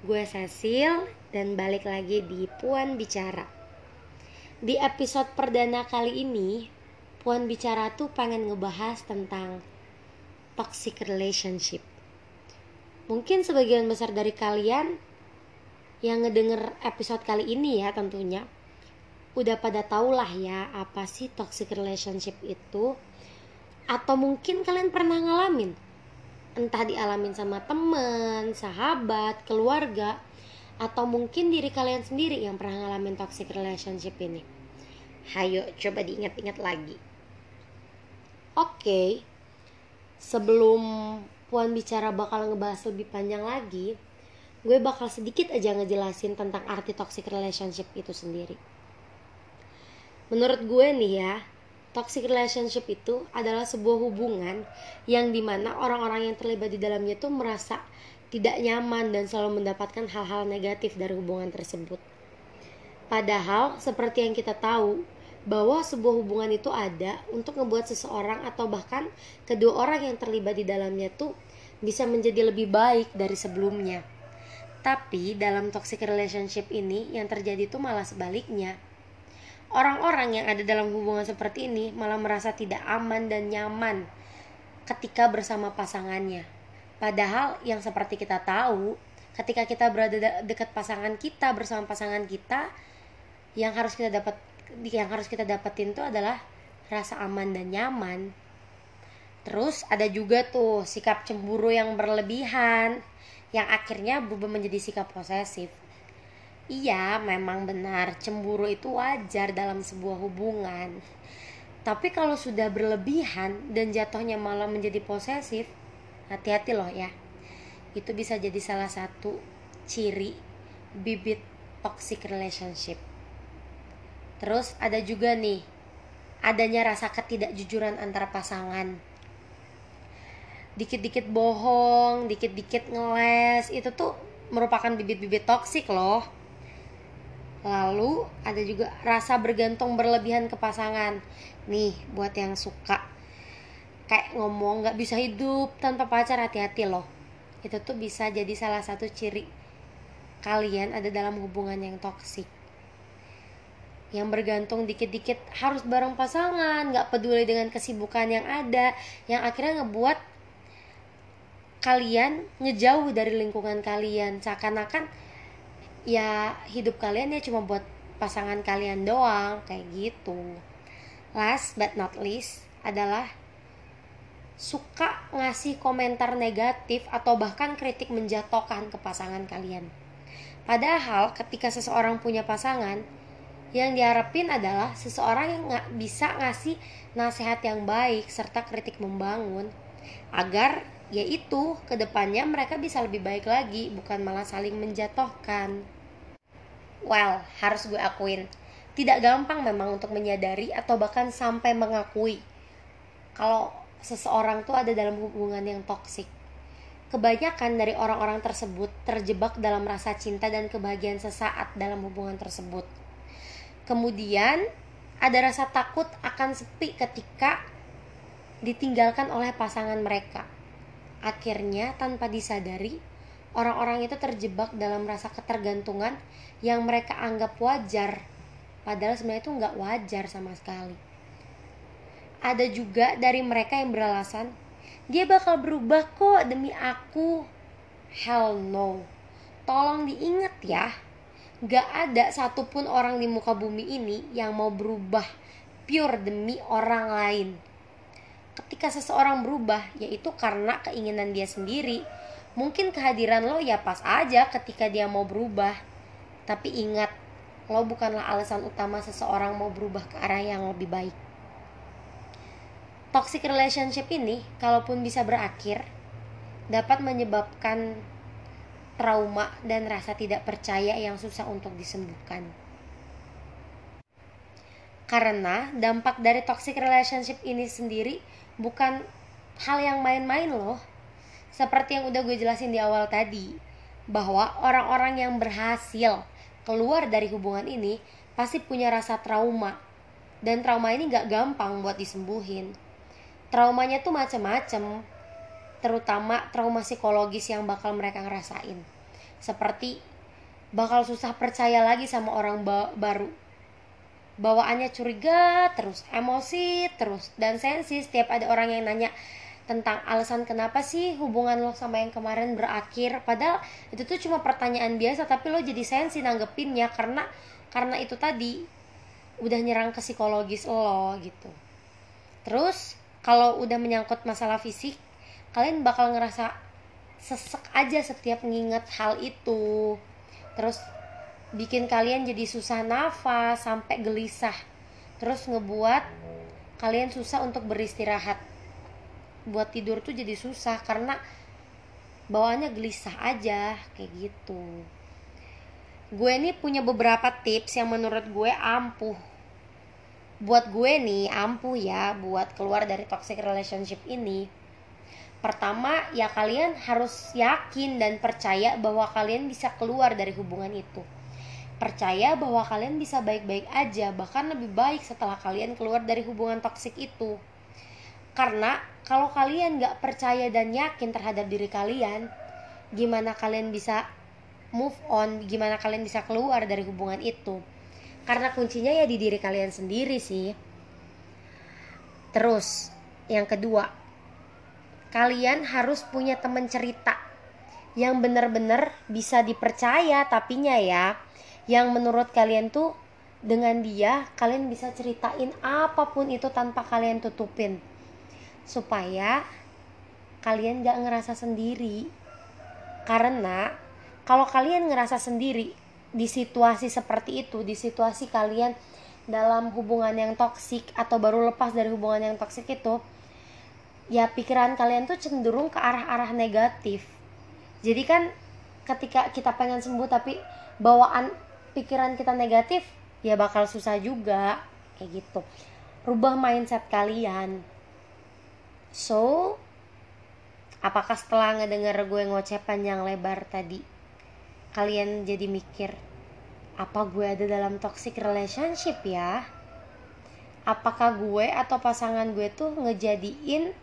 Gue Cecil dan balik lagi di Puan Bicara. Di episode perdana kali ini, Puan Bicara tuh pengen ngebahas tentang toxic relationship. Mungkin sebagian besar dari kalian yang ngedenger episode kali ini ya tentunya udah pada tau lah ya apa sih toxic relationship itu atau mungkin kalian pernah ngalamin entah dialamin sama temen, sahabat, keluarga, atau mungkin diri kalian sendiri yang pernah ngalamin toxic relationship ini. Hayo coba diingat-ingat lagi. Oke, sebelum Puan bicara bakal ngebahas lebih panjang lagi, gue bakal sedikit aja ngejelasin tentang arti toxic relationship itu sendiri. Menurut gue nih ya, toxic relationship itu adalah sebuah hubungan yang di mana orang-orang yang terlibat di dalamnya itu merasa tidak nyaman dan selalu mendapatkan hal-hal negatif dari hubungan tersebut. Padahal seperti yang kita tahu bahwa sebuah hubungan itu ada untuk membuat seseorang atau bahkan kedua orang yang terlibat di dalamnya tuh bisa menjadi lebih baik dari sebelumnya. Tapi dalam toxic relationship ini yang terjadi itu malah sebaliknya Orang-orang yang ada dalam hubungan seperti ini malah merasa tidak aman dan nyaman ketika bersama pasangannya. Padahal yang seperti kita tahu, ketika kita berada dekat pasangan kita bersama pasangan kita, yang harus kita dapat yang harus kita dapetin itu adalah rasa aman dan nyaman. Terus ada juga tuh sikap cemburu yang berlebihan yang akhirnya berubah menjadi sikap posesif. Iya, memang benar cemburu itu wajar dalam sebuah hubungan. Tapi kalau sudah berlebihan dan jatuhnya malah menjadi posesif, hati-hati loh ya. Itu bisa jadi salah satu ciri bibit toxic relationship. Terus ada juga nih, adanya rasa ketidakjujuran antara pasangan. Dikit-dikit bohong, dikit-dikit ngeles, itu tuh merupakan bibit-bibit toksik loh Lalu ada juga rasa bergantung berlebihan ke pasangan. Nih buat yang suka kayak ngomong nggak bisa hidup tanpa pacar hati-hati loh. Itu tuh bisa jadi salah satu ciri kalian ada dalam hubungan yang toksik. Yang bergantung dikit-dikit harus bareng pasangan, nggak peduli dengan kesibukan yang ada, yang akhirnya ngebuat kalian ngejauh dari lingkungan kalian. Seakan-akan ya hidup kalian ya cuma buat pasangan kalian doang kayak gitu. Last but not least adalah suka ngasih komentar negatif atau bahkan kritik menjatuhkan ke pasangan kalian. Padahal ketika seseorang punya pasangan yang diharapin adalah seseorang yang nggak bisa ngasih nasihat yang baik serta kritik membangun agar yaitu ke depannya mereka bisa lebih baik lagi bukan malah saling menjatuhkan. Well harus gue akuin. Tidak gampang memang untuk menyadari atau bahkan sampai mengakui kalau seseorang tuh ada dalam hubungan yang toksik kebanyakan dari orang-orang tersebut terjebak dalam rasa cinta dan kebahagiaan sesaat dalam hubungan tersebut. Kemudian ada rasa takut akan sepi ketika ditinggalkan oleh pasangan mereka Akhirnya tanpa disadari, orang-orang itu terjebak dalam rasa ketergantungan yang mereka anggap wajar. Padahal sebenarnya itu nggak wajar sama sekali. Ada juga dari mereka yang beralasan, dia bakal berubah kok demi aku. Hell no. Tolong diingat ya, gak ada satupun orang di muka bumi ini yang mau berubah pure demi orang lain ketika seseorang berubah yaitu karena keinginan dia sendiri. Mungkin kehadiran lo ya pas aja ketika dia mau berubah. Tapi ingat lo bukanlah alasan utama seseorang mau berubah ke arah yang lebih baik. Toxic relationship ini kalaupun bisa berakhir dapat menyebabkan trauma dan rasa tidak percaya yang susah untuk disembuhkan. Karena dampak dari toxic relationship ini sendiri bukan hal yang main-main loh. Seperti yang udah gue jelasin di awal tadi, bahwa orang-orang yang berhasil keluar dari hubungan ini pasti punya rasa trauma. Dan trauma ini gak gampang buat disembuhin. Traumanya tuh macem-macem, terutama trauma psikologis yang bakal mereka ngerasain. seperti bakal susah percaya lagi sama orang ba baru bawaannya curiga terus emosi terus dan sensi. Setiap ada orang yang nanya tentang alasan kenapa sih hubungan lo sama yang kemarin berakhir. Padahal itu tuh cuma pertanyaan biasa tapi lo jadi sensi nanggepinnya karena karena itu tadi udah nyerang ke psikologis lo gitu. Terus kalau udah menyangkut masalah fisik kalian bakal ngerasa sesek aja setiap nginget hal itu. Terus bikin kalian jadi susah nafas sampai gelisah. Terus ngebuat kalian susah untuk beristirahat. Buat tidur tuh jadi susah karena bawaannya gelisah aja kayak gitu. Gue nih punya beberapa tips yang menurut gue ampuh. Buat gue nih ampuh ya buat keluar dari toxic relationship ini. Pertama ya kalian harus yakin dan percaya bahwa kalian bisa keluar dari hubungan itu percaya bahwa kalian bisa baik-baik aja bahkan lebih baik setelah kalian keluar dari hubungan toksik itu. Karena kalau kalian gak percaya dan yakin terhadap diri kalian gimana kalian bisa move on gimana kalian bisa keluar dari hubungan itu? Karena kuncinya ya di diri kalian sendiri sih. Terus yang kedua kalian harus punya teman cerita yang benar-benar bisa dipercaya tapinya ya yang menurut kalian tuh dengan dia kalian bisa ceritain apa pun itu tanpa kalian tutupin. Supaya kalian gak ngerasa sendiri. Karena kalau kalian ngerasa sendiri di situasi seperti itu di situasi kalian dalam hubungan yang toksik atau baru lepas dari hubungan yang toksik itu ya pikiran kalian tuh cenderung ke arah-arah negatif. Jadi kan ketika kita pengen sembuh tapi bawaan pikiran kita negatif ya bakal susah juga. Kayak gitu. Rubah mindset kalian. So apakah setelah ngedenger gue ngoceh panjang lebar tadi kalian jadi mikir apa gue ada dalam toxic relationship ya? Apakah gue atau pasangan gue tuh ngejadiin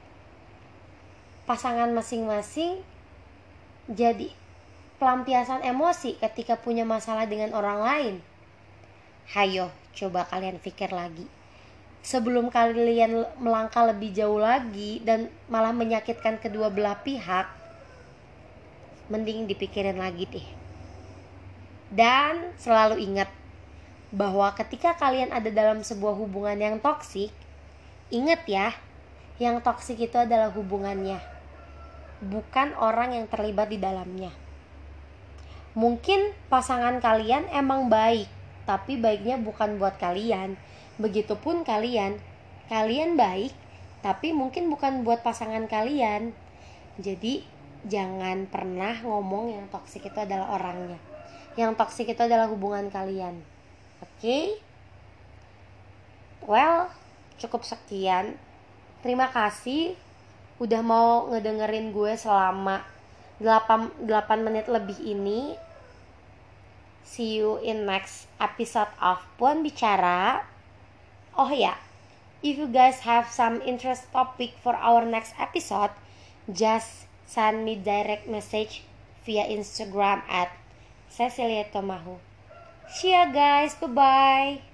pasangan masing-masing jadi pelampiasan emosi ketika punya masalah dengan orang lain? Hayo, coba kalian pikir lagi. Sebelum kalian melangkah lebih jauh lagi dan malah menyakitkan kedua belah pihak, mending dipikirin lagi deh. Dan selalu ingat bahwa ketika kalian ada dalam sebuah hubungan yang toksik, ingat ya, yang toksik itu adalah hubungannya, bukan orang yang terlibat di dalamnya. Mungkin pasangan kalian emang baik, tapi baiknya bukan buat kalian. Begitupun kalian, kalian baik, tapi mungkin bukan buat pasangan kalian. Jadi, jangan pernah ngomong yang toksik itu adalah orangnya. Yang toksik itu adalah hubungan kalian. Oke? Okay? Well, cukup sekian. Terima kasih udah mau ngedengerin gue selama 8, 8 menit lebih ini See you in next episode of Puan Bicara. Oh ya, if you guys have some interest topic for our next episode, just send me direct message via Instagram at Cecilia Tomahu. See ya guys, bye bye.